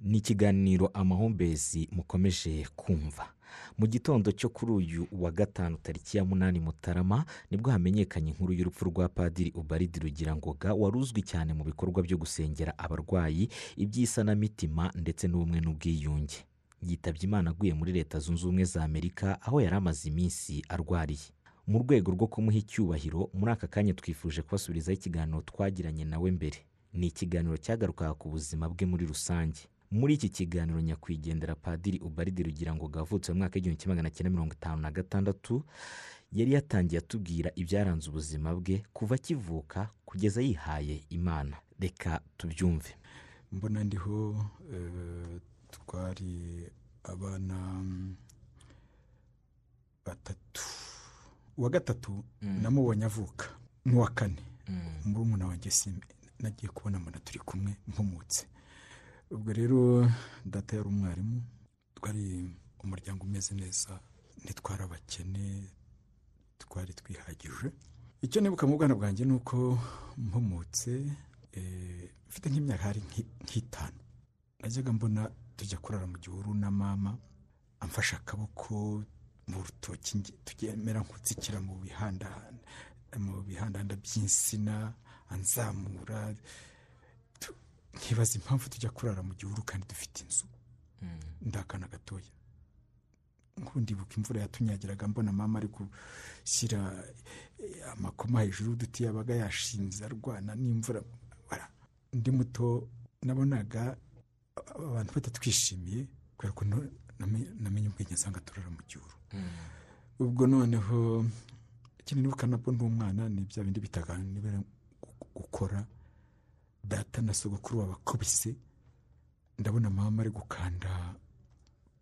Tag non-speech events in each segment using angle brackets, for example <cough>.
ni ikiganiro amahumbezi mukomeje kumva. Mu gitondo cyo kuri uyu wa gatanu tariki ya munani mutarama ni bwo hamenyekanye inkuru y'urupfu rwa padiri ubaridi rugirangoga wari uzwi cyane mu bikorwa byo gusengera abarwayi iby'isanamitima ndetse n'ubumwe n'ubwiyunge. Yitabye imana aguye muri leta zunze ubumwe za amerika aho yari amaze iminsi arwariye. Mu rwego rwo kumuha icyubahiro muri aka kanya twifuje kubasubizaho ikiganiro twagiranye nawe mbere. Ni ikiganiro cyagarukaga ku buzima bwe muri rusange. Muri iki kiganiro nyakwigendera padiri ubaridi rugira ngo gavutse mu mwaka w'igihumbi kimwe magana cyenda mirongo itanu na gatandatu yari yatangiye atubwira ibyaranze ubuzima bwe kuva akivuka kugeza yihaye imana. Reka tubyumve. Mbona ndiho eh, twari abana mm, batatu uwa gatatu namubonye avuka n'uwa kane murumuna wanjye simbi nagiye kubona mbona turi kumwe mpumutse. Ubwo rero data yari umwarimu twari umuryango umeze neza ntitwari abakene twari twihagije. Icyo nibuka mu bwana bwanjye ni uko mpumutse eh, mfite nk'imyaka hari nk'i- nk'itanu. Najyaga mbona tujya kurara mu gihuru na mama amfashe akaboko mu rutoki tugemera nk'utsikira mu bihanda mu bihandanda by'insina anzamura nkibaza impamvu tujya kurara mu gihuru kandi dufite inzu. Ndakana gatoya. Ndibuka imvura yatunyagiraga mbona mama ari gushyira eh, amakoma hejuru y'uduti yabaga yashinze arwana n'imvura. Bara, ndi muto nabonaga abantu batatwishimiye kubera ko namenye ubwenge nsanga turara mu gihuru. Ubwo noneho ikindi nibuka nabwo ndi umwana ni bya bindi bitaga gukora data na sogokuru babakubise. Ndabona mama ari gukanda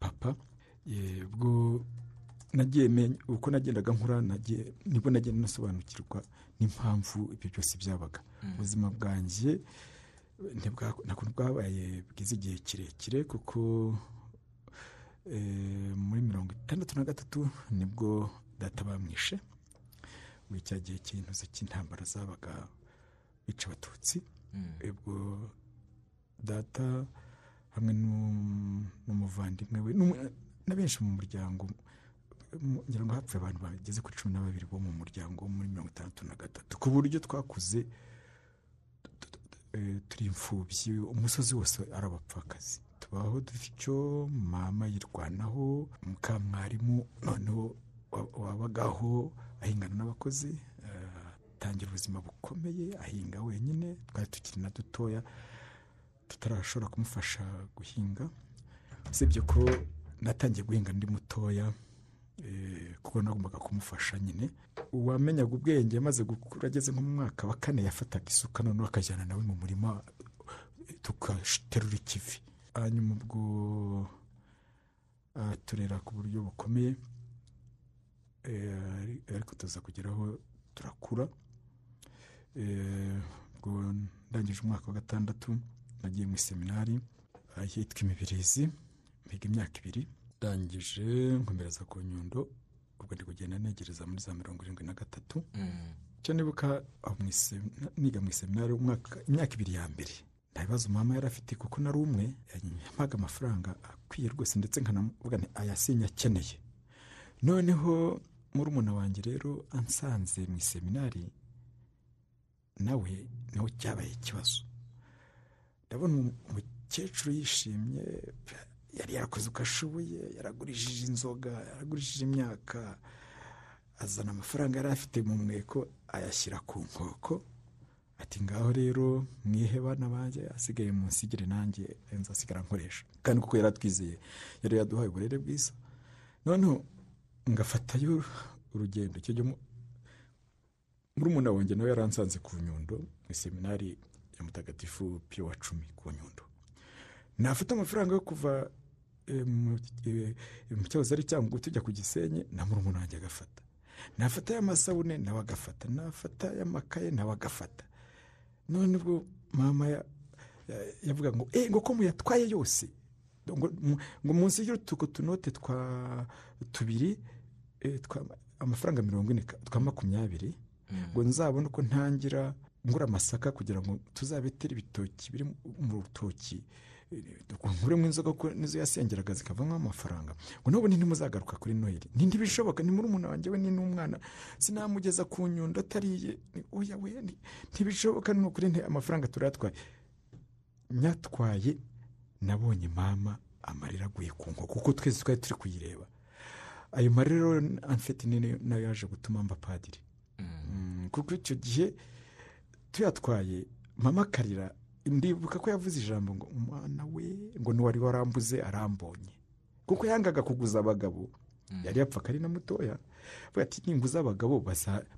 papa. Ye, ubwo nagiye menya uko nagendaga nkura nagiye ni bwo nagenda nasobanukirwa n'impamvu ibyo byose byabaga. Ubuzima bwanjye ntabwo bwabaye bwiza igihe kirekire kuko eh, muri mirongo itandatu na gatatu ni bwo data bamwishe. Muri cya gihe cy'intuzi cy'intambara zabaga bica abatutsi. Ubwo data hamwe n'um- n'umuvandimwe we na benshi mu muryango mu- ngira ngo hapfuye abantu bageze kuri cumi na babiri bo mu muryango wo muri mirongo itandatu na gatatu ku buryo twakuze eh, turi imfubyi umusozi wose ari abapfakazi. Tubaho dufite icyo mama yirwanaho mukamwarimu noneho wa- wabagaho ahingana n'abakozi. Atangira ubuzima bukomeye ahinga wenyine twari tukiri na dutoya tutarashobora kumufasha guhinga. Usibye ko natangiye guhinga ndi mutoya eh, kuko nagombaga kumufasha nyine. Uwamenyaga ubwenge amaze gukura ageze nko mu mwaka wa kane yafataga isuka noneho akajyana nawe mu murima tugaterura ikivi. Hanyuma ubwo turera ku buryo bukomeye eh, ari- ariko tuza kugeraho turakura. Ndangije umwaka wa gatandatu nagiye mu iseminari ahitwa imibirizi mpiga imyaka ibiri. Ndangije nkomereza ku nyundo ubwo ndi kugenda negereza muri za mirongo irindwi na gatatu. Icyo nibuka isem- niga mu iseminari umwaka imyaka ibiri ya mbere. Nta bibazo mama yari afite kuko nari umwe yampaga amafaranga akwiye rwose ndetse nkanavuga nti aya sinyakeneye noneho murumuna wanjye rero ansanze mu iseminari nawe nawe cyabaye ikibazo. Ndabona umukecuru yishimye yari yarakoze uko ashoboye yaragurishije inzoga yaragurishije imyaka azana amafaranga yari afite mu mweko ayashyira ku nkoko ati ngaho rero mwihe bana banjye asigaye munsigire nanjye nzasigara nkoresha. Kandi kuko yari atwizeye yari yaduhaye uburere bwiza. Noneho ngafatayo urugendo murumuna wanjye nawe yaransanze ku nyundo mu iseminari ya mutagatifu piyo wa cumi ku nyundo. Nafite amafaranga yo kuva eh, mu eh, mu cyahoze ari cyangugu tujya ku gisenyi na murumuna wanjye agafata. Nafata y'amasabune nawe agafata. Nafata y'amakaye nawe agafata. None ubwo mama ya- ya- yavuga ngo eh ngo ko muyatwaye yose. Ngo mu- ngo munsi y'utuko tunote twa tubiri amafaranga mirongo ine twa makumyabiri ngo nzabone uko ntangira ngura amasaka kugira ngo tuzabetere ibitoki biri mu rutoki. Nkuremo inzoga kuko nizo yasengeraga zikavamo amafaranga. Ngo nubwo ntimuzagaruka kuri noheli. Ntibishoboka ni muri umuntu wanjye we ni n'umwana. Sinamugeza ku nyundo atariye. Oya we ntibishoboka ni ukuri amafaranga turayatwaye nyatwaye nabonye mama amarira aguye ku nkoko kuko twese twari turi kuyireba. Ayo marira amfite na yo yaje gutuma mba padiri. Kuko icyo gihe tuyatwaye mama akarira ndibuka ko yavuze ijambo ngo umwana we ngo n'uwari warambuze arambonye. Kuko yangaga kuguza abagabo yari yapfa ari na mutoya. Ati nimbuza abagabo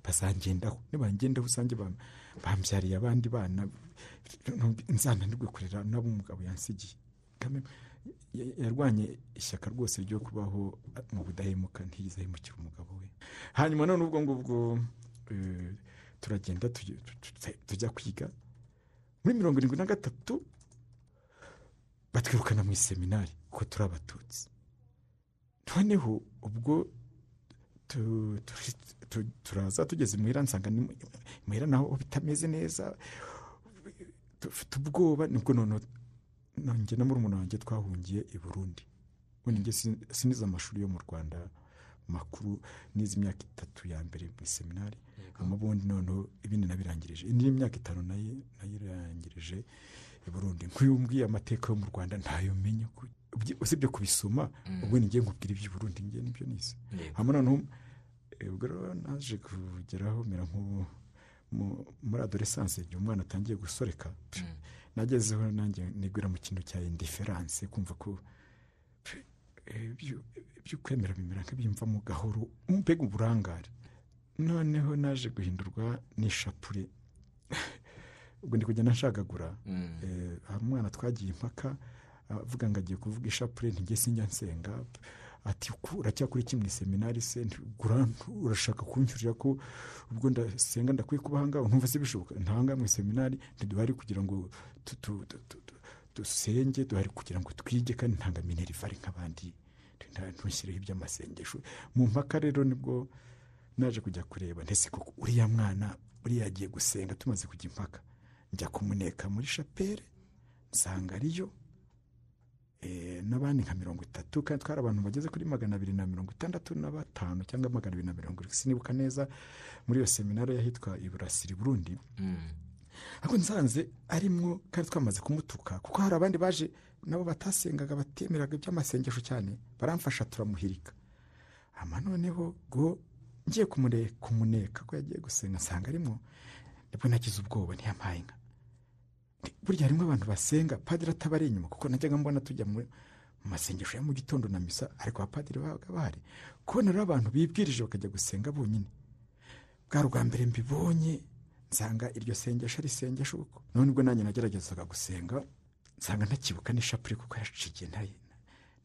bazangendaho nibangendaho usange bambyariye abandi bana. Nzananirwe kurera nabo umugabo yansigiye. Yarwanye ishyaka rwose ryo kubaho mu budahemuka ntiyize ahemukira umugabo we. Hanyuma none ubwo ngubwo turagenda tujya kwiga muri mirongo irindwi na gatatu batwirukana mu iseminari kuko turi abatutsi noneho ubwo turaza tugeze imuhira nsanga imuhira naho bitameze neza dufite ubwoba ni bwo na murumuna wanjye twahungiye i burundi ubundi sinize amashuri yo mu rwanda makuru n'izi imyaka itatu ya mbere mu iseminari ubundi noneho ibindi nabirangirije indi myaka itanu nayirangirije i burundi. Nk'uyu amateka yo mu rwanda ntayo menya usibye kubisoma ubundi ngiye nkubwira iby'i burundi ngiye ni byo nize. Hano noneho ubwo rero naje kugeraho mera nk'ubu muri adoresanse igihe umwana atangiye gusoreka nagezeho nanjye nigwira mu kintu cya indiferanse kumva ko ibyo kwemera bimera nk'ibyimvamo gahoro mbega uburangare. Noneho naje guhindurwa n'ishapure <laughs> ubwo ndi kugenda nshagagura hari umwana twagiye impaka avuga ngo agiye kuvuga ishapure ntige sinjya nsenga. Ati uracyakora iki mu iseminari se? Urashaka kunyurira ko ubwo ndasenga ndakwiye kuba ahangaha ntumva se bishoboka ntahangaha mu iseminari ntiduhari kugira ngo dusenge duhari kugira ngo twige kandi ntanga minerivare nk'abandi. Ntushyireho iby'amasengesho mu mpaka rero ni bwo naje kujya kureba ndetse koko uriya mwana uriya agiye gusenga tumaze kujya impaka. Njya kumuneka muri shapere nsanga ariyo n'abandi nka mirongo itatu kandi twari abantu bageze kuri magana abiri na mirongo itandatu na batanu cyangwa magana abiri na mirongo irindwi. Sinibuka neza muri iyo seminari y'ahitwa iburasiri burundi. Ariko nsanze arimwo kandi twamaze kumutuka kuko hari abandi baje nabo batasengaga batemeraga iby'amasengesho cyane baramfasha turamuhirika. Noneho ngo ngiye kumuneka ko yagiye gusenga nsanga arimo ni bwo nagize ubwoba ntiyampaye inka. Burya harimo abantu basenga padiri atabari inyuma kuko najyaga mbona tujya mu masengesho ya mu gitondo na misa ariko abapadiri babaga bahari. Kubona rero abantu bibwirije bakajya gusenga bonyine. Bwa rwa mbere mbibonye nsanga iryo sengesho ari isengesho kuko none ubwo nanjye nageragezaga gusenga nsanga ntakibuka n'ishapure kuko yashikiye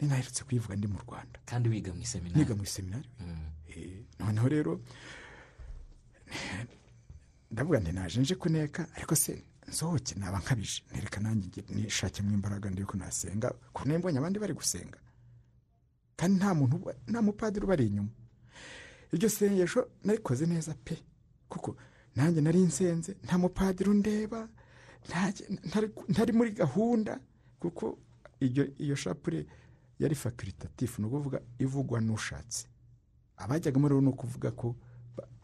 ni naherutse kuyivuga ndi mu rwanda. Kandi wiga mu iseminari? Niga mu iseminari. Noneho rero ndavuga nti naje nje kuneka ariko se nsohoke naba nkabije. Nereka nanjye nishakemo imbaraga ndi ko nasenga kuko mbonye abandi bari gusenga. Kandi nta muntu nta mupadiri ubari inyuma. Iryo sengesho narikoze neza pe kuko nanjye nari nsenze nta mupadiri undeba ntari muri gahunda kuko iyo shapure yari fakiritatifu ni ukuvuga ivugwa n'ushatse. Abajyagamo rero ni ukuvuga ko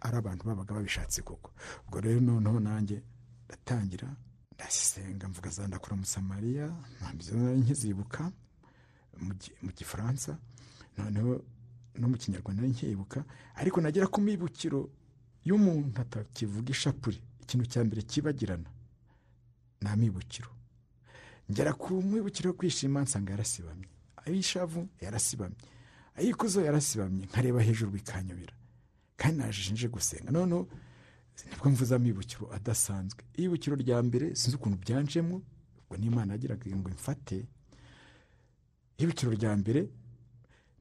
ari abantu babaga babishatse koko. Ubwo rero noneho nanjye ndatangira ndasenga mvuga za ndakora musamariya nkizibuka mu gifaransa noneho no mu kinyarwanda nkibuka ariko nagera ku mibukiro y'umuntu atakivuga ishapure ikintu cya mbere kibagirana. Ni amibukiro ngera ku mwibukiro yo kwishima nsanga yarasibamye. Ay'ishavu yarasibamye. Ay'ikuzo yarasibamye. Nkareba hejuru bikanyobera. Kandi naje gusenga. Noneho ni bwo mvuze amibukiro adasanzwe. Iyibukiro rya mbere sinzi ukuntu byanjemo ubwo n'imana yagiraga ngo mfate iyibukiro rya mbere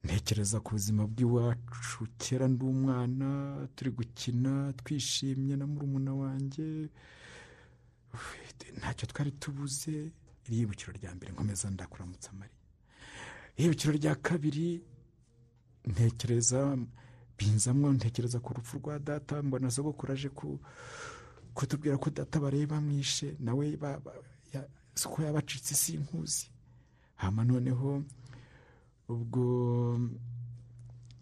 ntekereza ku buzima bw'iwacu. Kera ndi umwana turi gukina twishimye na murumuna wanjye. Ntacyo twari tubuze. Iri rya mbere nkomeza ndakuramutsa amari iyibukiro rya kabiri ntekereza binzamwo ntekereza ku rupfu rwa data mbona sogokuru aje kutubwira ko data bareba mwishe nawe ko yabacitse sinkuzi. Hama noneho ubwo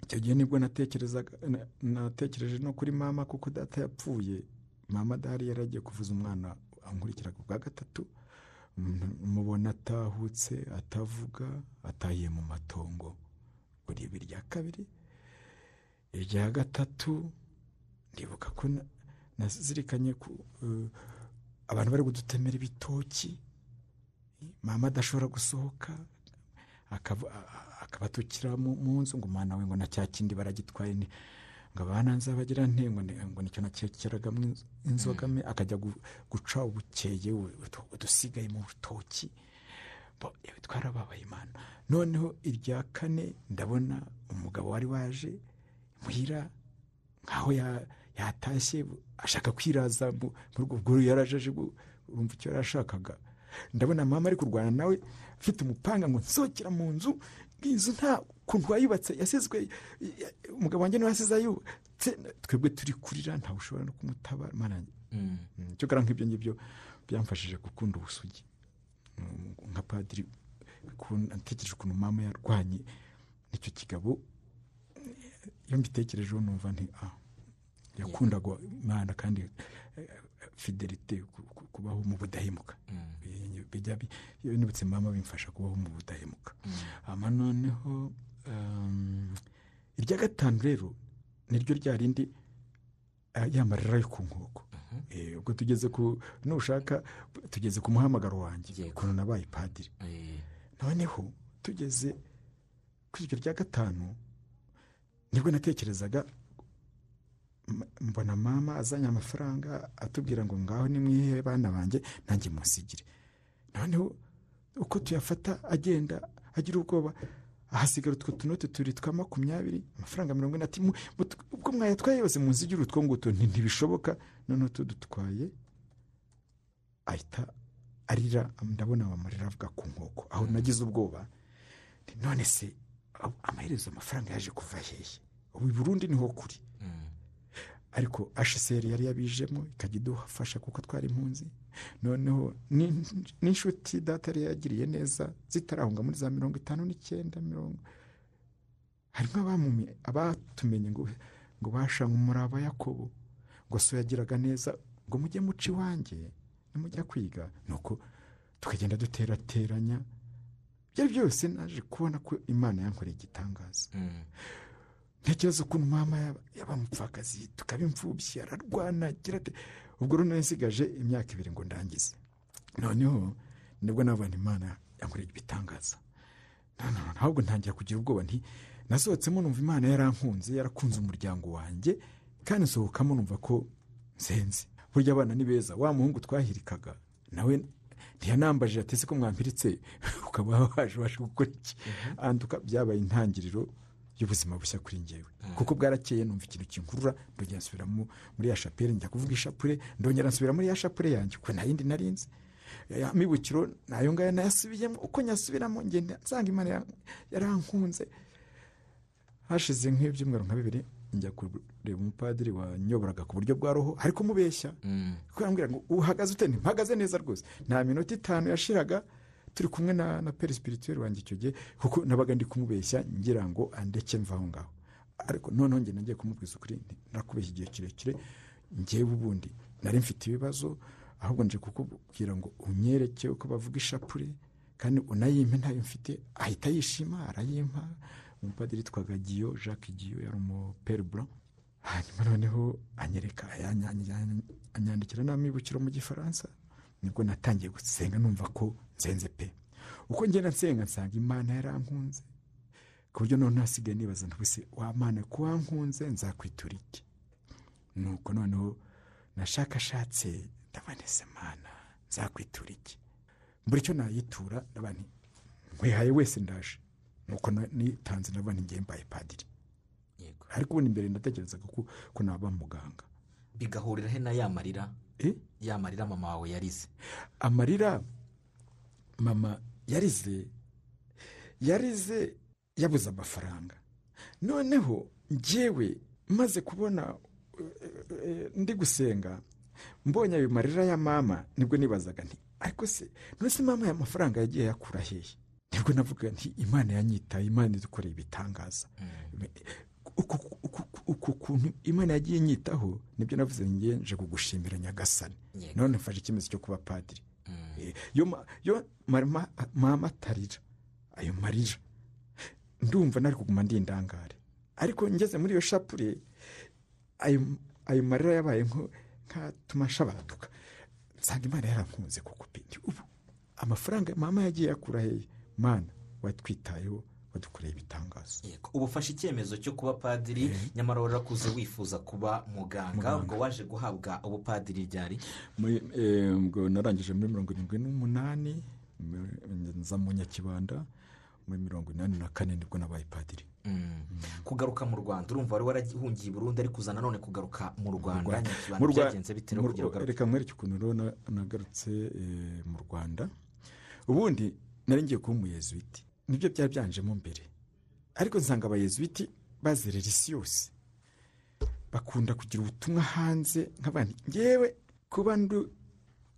icyo gihe ni bwo natekereje no kuri mama kuko data yapfuye. Mama adahari yari agiye kuvuza umwana ankurikiraga ubwa gatatu mubona atahutse atavuga atahiye mu matongo. Buri ibi rya kabiri. Irya gatatu ndibuka ko na- nazirikanye ku eh, abantu bari kudutemera ibitoki. Mama adashobora gusohoka akabatukira mu nzu ngo umwana we ngo na cya kindi baragitwaye ngo abana nzabagira nte ngo ni- nakekeragamo inz- inzoga me akajya gu- guca ubukeye udusigaye mu rutoki. Twarababaye imana. Noneho irya kane ndabona umugabo wari waje muhira nkaho ya- yatashye ashaka kwiraza mu mu rugo ubwo yarajeje gu- urumva icyo yarashakaga ndabona mama ari kurwana nawe afite umupanga ngo nsohokera mu nzu inzu nta kuntu wayubatse yasizwe ya- umugabo wanjye ni we yasize ayubatse twebwe turi kurira ntawe ushobora no kumutabara mana yanjye Mm. Mm, cyo gara nk'ibyo ngibyo byamfashije gukunda ubusugi Mm, nka padiri ukuntu- natekereje ukuntu mama yarwanye n'icyo kigabo iyo mbitekerejeho numva nti ah yakundaga imana kandi eh, fidelite ku- ku- kubaho mu budahemuka Mm. Eh, bijya nibutse mama bimfasha kubaho mu budahemuka Mm. noneho um, irya gatanu rero niryo rya rindi ah, ya marira yo ku nkoko. Mhm. Eh, ubwo tugeze ku nushaka tugeze ku muhamagaro wanjye ukuntu nabaye padiri. Eh, noneho tugeze kuri iryo rya gatanu ni bwo natekerezaga mbona mama azanye amafaranga atubwira ngo ngaho nimwihe bana banjye nanjye musigire. Noneho uko tuyafata agenda agira ubwoba ahasigara utwo tunote tubiri twa makumyabiri amafaranga mirongo ine ati "Mu- mu- ubwo mwayatwaye yose munsigire utwo ngutu nti ntibishoboka. Noneho tudutwaye ahita arira ndabona amarira avuga ku nkoko. Aho nagize ubwoba none se amaherezo amafaranga yaje kuva hehe? Ubu i burundi ni ho kuri. Mm. ariko hcr yari yabijemo ikajya idufasha kuko twari impunzi noneho ni- n'inshuti data yari yagiriye neza zitarahunga muri za mirongo itanu n'icyenda mirongo harimo abatumenye ngo ngo bashanga umurava yakobo. Ngo so yagiraga neza ngo mujye muca iwanjye nimujya kwiga. Nuko tukagenda duterateranya ibyo ari byose naje kubona ko imana yankoreye igitangaza. Mm. ntekereza ukuntu mama yaba- yaba tukaba imfubyi ararwana agira ati ubwo rero nsigaje imyaka ibiri ngo ndangize. Noneho ni bwo nabona imana yankoreye ibitangaza. Ahubwo ntangira kugira ubwoba. Nti nasohotsemo numva imana yarankunze yarakunze umuryango wanjye kandi nsohokamo numva ko nsenze. Burya abana ni beza. Wa muhungu twahirikaga nawe ntiyanambajije atese ko mwampiritse <laughs> ukaba waje waje gukora iki? Anduka byabaye intangiriro y'ubuzima bushya kuri ngewe kuko bwarakeye numva ikintu kinkurura ndongera nsubira mu- muri ya shapure njya kuvuga ishapure ndongera nsubira muri ya shapure yanjye. Kuko nta yindi narinzi ya mibukiro na yo ngayo nayasubiyemo uko nyasubiramo ngenda nsanga imana ya- yarankunze. Hashize nk'ibyumweru nka bibiri njya kureba umupadiri wanyoboraga ku buryo bwa roho ariko mubeshya. Mm. kuko yambwira ngo uhagaze ute? Mpagaze neza rwose. Nta minota itanu yashiraga turi kumwe na na peri sipirituweri wanjye icyo gihe kuko nabaga ndi kumubeshya ngira ngo andeke mva aho ngaho. Ariko noneho njye nagiye kumubwiza ukuri nakubeshya igihe kirekire ngewe ubundi nari mfite ibibazo ahubwo nje kukubwira ngo unyereke uko bavuga ishapure kandi unayimpe ntayo mfite ahita yishima arayimpa. Umupadiri twaga giyo jacques giyo yari umuperi blanc. Hanyuma noneho anyereka anya- anya- anyandikira n'amibukiro mu gifaransa. Ni bwo natangiye gusenga numva ko nsenze pe. Uko ngenda nsenga nsanga imana yarankunze. Ku buryo noneho hasigaye nibaza ntibuse wa mana ko wankunze nzakwitura iki? Nuko noneho nashakashatse ndabanese mana nzakwitura iki? Mbura icyo nayitura ndabani nkwihaye wese ndaje. Nuko nitanze ndabona ngiye mbaye padiri. Ariko ubundi mbere ndatekerezaga ko naba muganga. Bigahurira he na ya marira? Ya marira mama wawe yarize. Amarira mama yarize yarize yabuze amafaranga. Noneho njyewe maze kubona eh, eh, ndi gusenga mbonye ayo marira ya mama ni bwo nibazaga nti ariko se se mama aya mafaranga yagiye yakura hehe ni bwo navuga nti imana yanyitaye imana idukoreye ibitangaza uku- kuntu imana yagiye inyitaho ni byo navuze nje kugushimira nyagasani. None mfashe icyemezo cyo kuba padiri. Eh, yo ma- yo mama atarira ayo marira. Ndumva nari kuguma ndi indangare ariko ngeze muri iyo shapure ayo marira yabaye nkatuma nshabaduka nsanga imana yarankunze kuko ubu amafaranga mama yagiye yakura hehe mana watwitayeho. Wadukoreye ibitangazo Yego. ubu ufashe icyemezo cyo kuba padiri nyamara warakuze wifuza kuba muganga ubwo waje guhabwa ubupadiri ryari? Eh, narangije muri mirongo irindwi n'umunani nza mu nyakibanda muri mirongo inani na kane ni bwo nabaye padiri. Kugaruka mu rwanda urumva wari warahungiye i burundi ariko uza nanone kugaruka mu rwanda nyakibanda byagenze bite? Rero mu kugira Rwa- ugaruke. Reka nkwereke ukuntu rero na- nagarutse eh, mu rwanda. Ubundi nari ngiye kuba umuyezuwiti ni byo byari byanjemo mbere. Ariko nsanga abayezuwiti bazerera isi yose. Bakunda kugira ubutumwa hanze nk'abandi. Ngewe kuba ndi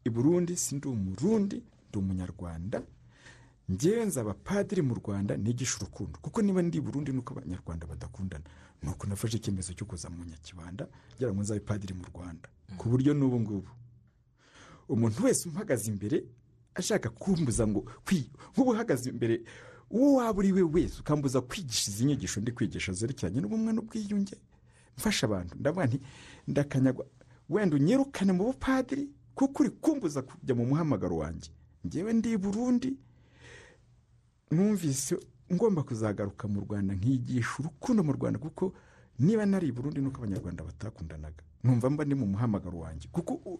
i burundi si ndi umurundi ndi umunyarwanda ngewe nzaba padiri mu rwanda nigisha urukundo. Kuko niba ndi i burundi nuko abanyarwanda badakundana nuko nafashe icyemezo cyo kuza mu nyakibanda ngira ngo nzabe padiri mu rwanda. Ku buryo n'ubu ngubu. Umuntu wese umuhagaze imbere ashaka kumbuza ngo nk'ubu uhagaze imbere uwo waba uri we wese ukambuza kwigisha izi nyigisho ndi kwigisha zerekeranye n'ubumwe n'ubwiyunge? Mfasha abantu. Ndavuga nti ndakanyagwa. Wenda unyirukane mu bupadiri kuko uri kumbuza kujya mu muhamagaro wanjye. Ngewe ndi burundi numvise ngomba kuzagaruka mu rwanda nkigisha urukundo mu rwanda kuko niba nari burundi nuko abanyarwanda batakundanaga. Numva mba ndi mu muhamagaro wanjye. Kuko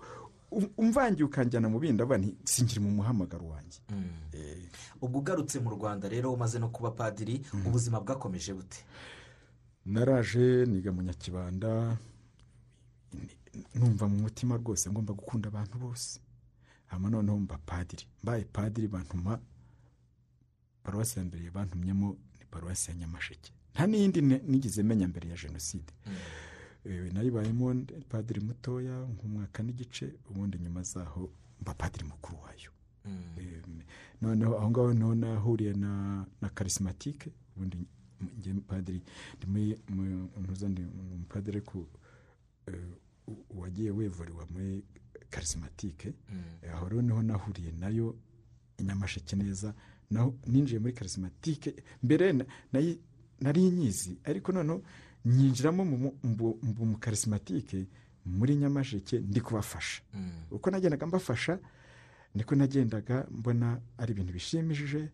umvangiye ukanjyana mu bindi aba nti sinkiri mu muhamagaro wanjye. Eh, ubwo ugarutse mu rwanda rero umaze no kuba padiri ubuzima bwakomeje bute? Naraje niga mu nyakibanda numva mu mutima rwose ngomba gukunda abantu bose. Hanyuma noneho mba padiri. Mbaye padiri bantuma paruwasi ya mbere bantumyemo ni paruwasi ya nyamasheke. Nta n'iyindi nigeze menya mbere ya jenoside. Eh, nayibayemo ndi padiri mutoya nk'umwaka n'igice ubundi nyuma zaho mba padiri mukuru wayo. Eh, noneho aho ngaho ni ho nahuriye na na karisimatike ubundi njye padiri ndi umupadiri ariko eh, wagiye wevuriwa muri karisimatike aho rero ni ho nahuriye na yo nyamasheke neza naho ninjiye muri karisimatike mbere nari nyizi ariko noneho nyinjiramo mu karisimatike muri nyamasheke ndi kubafasha uko nagendaga mbafasha niko nagendaga mbona ari ibintu bishimishije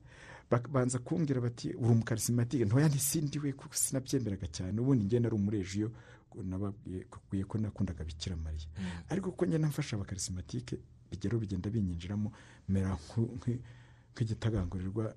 babanza kumbwira bati uri umukarisimatike ntoya ntisindiwe kuko sinabyemeraga cyane ubundi ngenda ari umurejiyo nababwiye ko nakundaga bikira mariya. Ariko kuko ngenda mfasha abakarisimatike bigero bigenda binyinjiramo mera nk'igitagangurirwa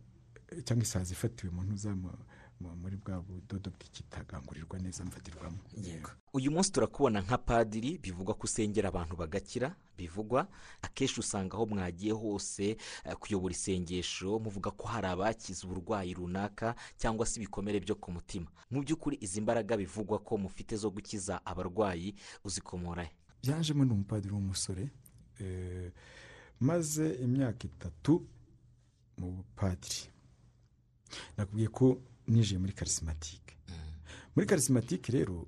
cyangwa isazi ifatiwe mu ntuza mu- mu- muri bwa budodo bw'ikitagangurirwa neza mfatirwamo yego. Uyu munsi turakubona nka padiri bivugwa ko usengera abantu bagakira bivugwa akenshi usanga aho mwagiye hose eh, kuyobora isengesho muvuga ko hari abakize uburwayi runaka cyangwa se ibikomere byo ku mutima. Mu by'ukuri izi mbaraga bivugwa ko mufite zo gukiza abarwayi uzikomora he byajemo ni umupadiri w'umusore eh, maze imyaka itatu mu bupadiri nakubwiye ko ninjiye muri karisimatike muri karisimatike rero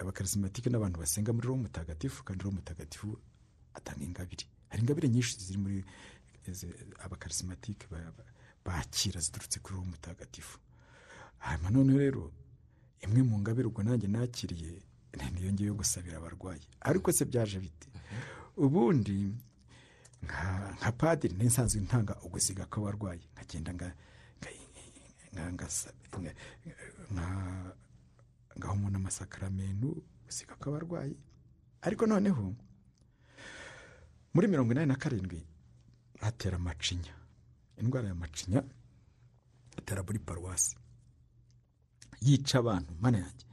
abakarisimatike n'abantu basenga muri roho mutagatifu kandi roho mutagatifu atanga ingabire. Hari ingabire nyinshi ziri muri ba- bakira ziturutse kuri roho mutagatifu. Hanyuma none rero imwe mu ngabire ubwo nanjye nakiriye niyo ngiye yo gusabira abarwayi. Ariko se byaje bite? Ubundi nka padiri ni nsanzwe ntanga ugusiga kw'abarwayi. Nkagenda nga nga- nga- ngasa- nga- nga- ngaho umuntu amasakaramentu gusiga kw'abarwayi ariko noneho muri mirongo inani na karindwi hatera amacinya. Indwara ya macinya atera muri paruwasi yica abantu mana yanjye.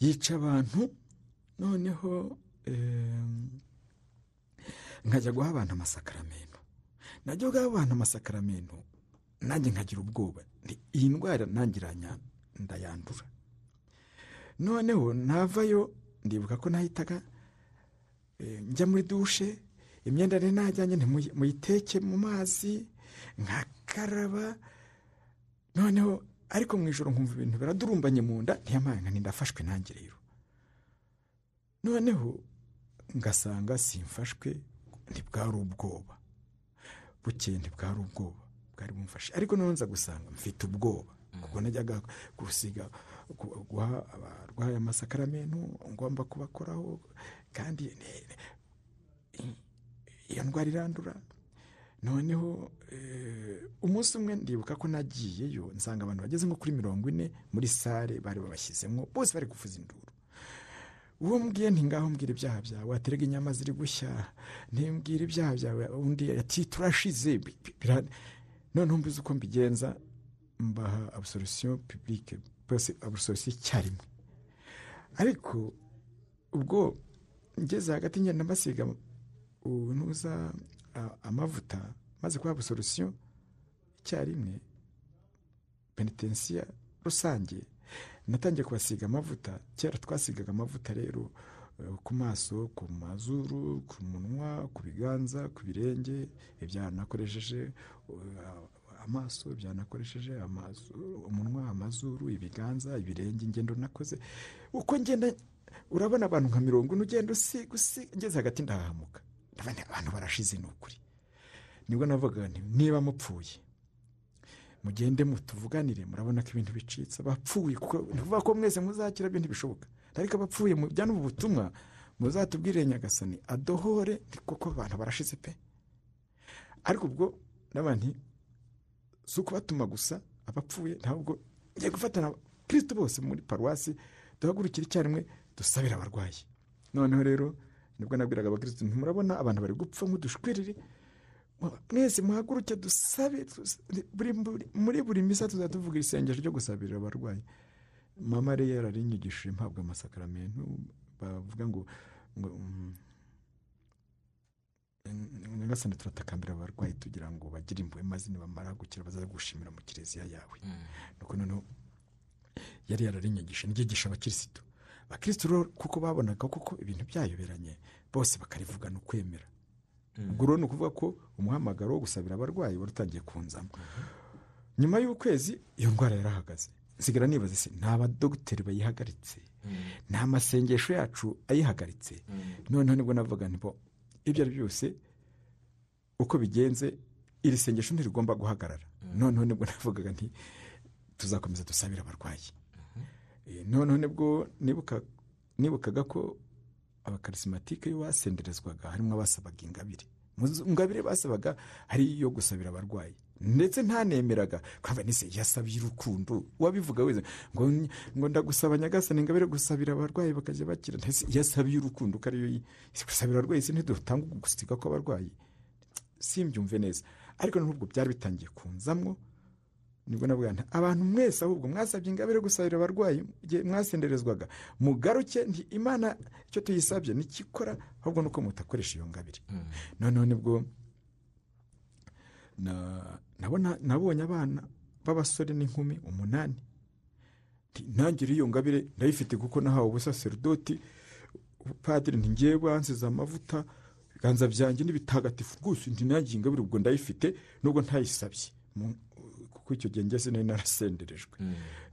Yica abantu noneho em, nkajya guha abantu amasakaramentu najya guha abantu amasakaramentu nanjye nkagira ubwoba. Iyi ndwara nanjye iranya- ndayandura. Noneho navayo ndibuka ko nahitaga eh, njya muri dushe imyenda nari najyanye muyiteke mu mazi nkakaraba. Noneho ariko mu ijoro nkumva ibintu biradurumbanye mu nda ntiyamaye nka ndafashwe nanjye rero. Noneho ngasanga simfashwe ntibwari ubwoba. Bukeye ntibwari ubwoba. Bwari bumfashe ariko noneho nza gusanga mfite ubwoba. Kuko najyaga gusiga gu- guha abarwayi amasakaramentu ngomba kubakoraho kandi iyo ndwara irandura. Noneho eh, umunsi umwe ndibuka ko nagiyeyo nsanga abantu bageze nko kuri mirongo ine muri sare bari babashyizemo bose bari kuvuza induru. Uwo mbwiye nti ngaho mbwira ibyaha byawe waterega inyama ziri gushya ntimbwira ibyaha byawe undi ati turashize noneho mbuze uko mbigenza mbaha publique bose absolution icyarimwe. Ariko ubwo ngeze hagati ngenda mbasiga ntuza amavuta maze kuba absolution icyarimwe penitensiya rusange. Natangiye kubasiga amavuta kera twasigaga amavuta rero ku maso ku mazuru ku munwa ku biganza ku birenge ibyaha nakoresheje eh, amaso ibyaha nakoresheje amaso umunwa amazuru ibiganza ibirenge ingendo nakoze. Uko ngenda urabona abantu nka mirongo ine ugenda usiga usiga ngeze hagati ndahahamuka ndabona abantu barashize ni ukuri ni bwo navuga niba mupfuye mugende mutuvuganire murabona ko ibintu bicitse. Abapfuye kuko ni ukuvuga ko mwese muzakira ibintu bishoboka ariko abapfuye mujyane ubu butumwa muzatubwire nyagasani adohore ni koko abantu barashize pe? Ariko ubwo n'abandi si ukubatuma gusa abapfuye ntabwo ngiye gufatana kirisito bose muri paruwasi duhagurukire icyarimwe dusabire abarwayi. Noneho rero ni bwo nabwiraga abakirisitu ntimurabona abantu bari gupfa nk'udushwiriri mwese muhaguruke dusabe muri buri misa tuzajya tuvuga isengesho ryo gusabirira abarwayi. Mama rero yararinyigishije mpabwa amasakaramentu bavuga ngo ngo mm, nyagasani turatakambira abarwayi tugira ngo bagire impuhwe maze nibamara gukira bazaze gushimira mu kiliziya yawe. Nuko noneho yari yararinyigishije niryigisha abakirisitu. Abakirisitu rero kuko babonaga kuko ibintu byayoberanye bose bakarivugana ukwemera ubwo rero ni ukuvuga ko umuhamagaro wo gusabira abarwayi wari utangiye kunzamo. Nyuma y'ukwezi iyo ndwara yarahagaze. Nsigara nibaza se nta badogiteri bayihagaritse. Nta masengesho yacu ayihagaritse. Noneho ni bwo navuga nti bo ibyo ari byo byose uko bigenze iri sengesho ntirigomba guhagarara. Noneho ni bwo navugaga nti tuzakomeza dusabire abarwayi. Eh, noneho ni bwo nibuka nibukaga ko abakarisimatike iyo basenderezwaga harimo abasabaga ingabire. Mu ngabire basabaga hari iyo gusabira abarwayi. Ndetse ntanemeraga. Kwaba nise yasabye urukundo. Wabivuga wese ngo ngo ndagusaba nyagasani ingabire gusabira abarwayi bakajya bakira. Ndetse yasabiye urukundo ko ariyo gusabira abarwayi se ntidutanga gusiga kw'abarwayi simbyumve neza. Ariko n'ubwo byari bitangiye kunzamwo ni bwo navuga nti abantu mwese ahubwo mwasabye ingabire gusabira abarwayi igihe mwasenderezwaga. Mugaruke nti imana icyo tuyisabye nikikora ahubwo nuko mutakoresha iyo ngabire. Noneho ni bwo na- nabonye abana b'abasore n'inkumi umunani. Nanjye iyo ngabire ndayifite kuko nahawe ubusaseridoti padiri ntigiye bansize amavuta ibiganza byanjye n'ibitagatifu rwose. Nti nanjye iyi ngabire ubwo ndayifite nubwo ntayisabye kuko icyo gihe ngeze nari narasenderejwe.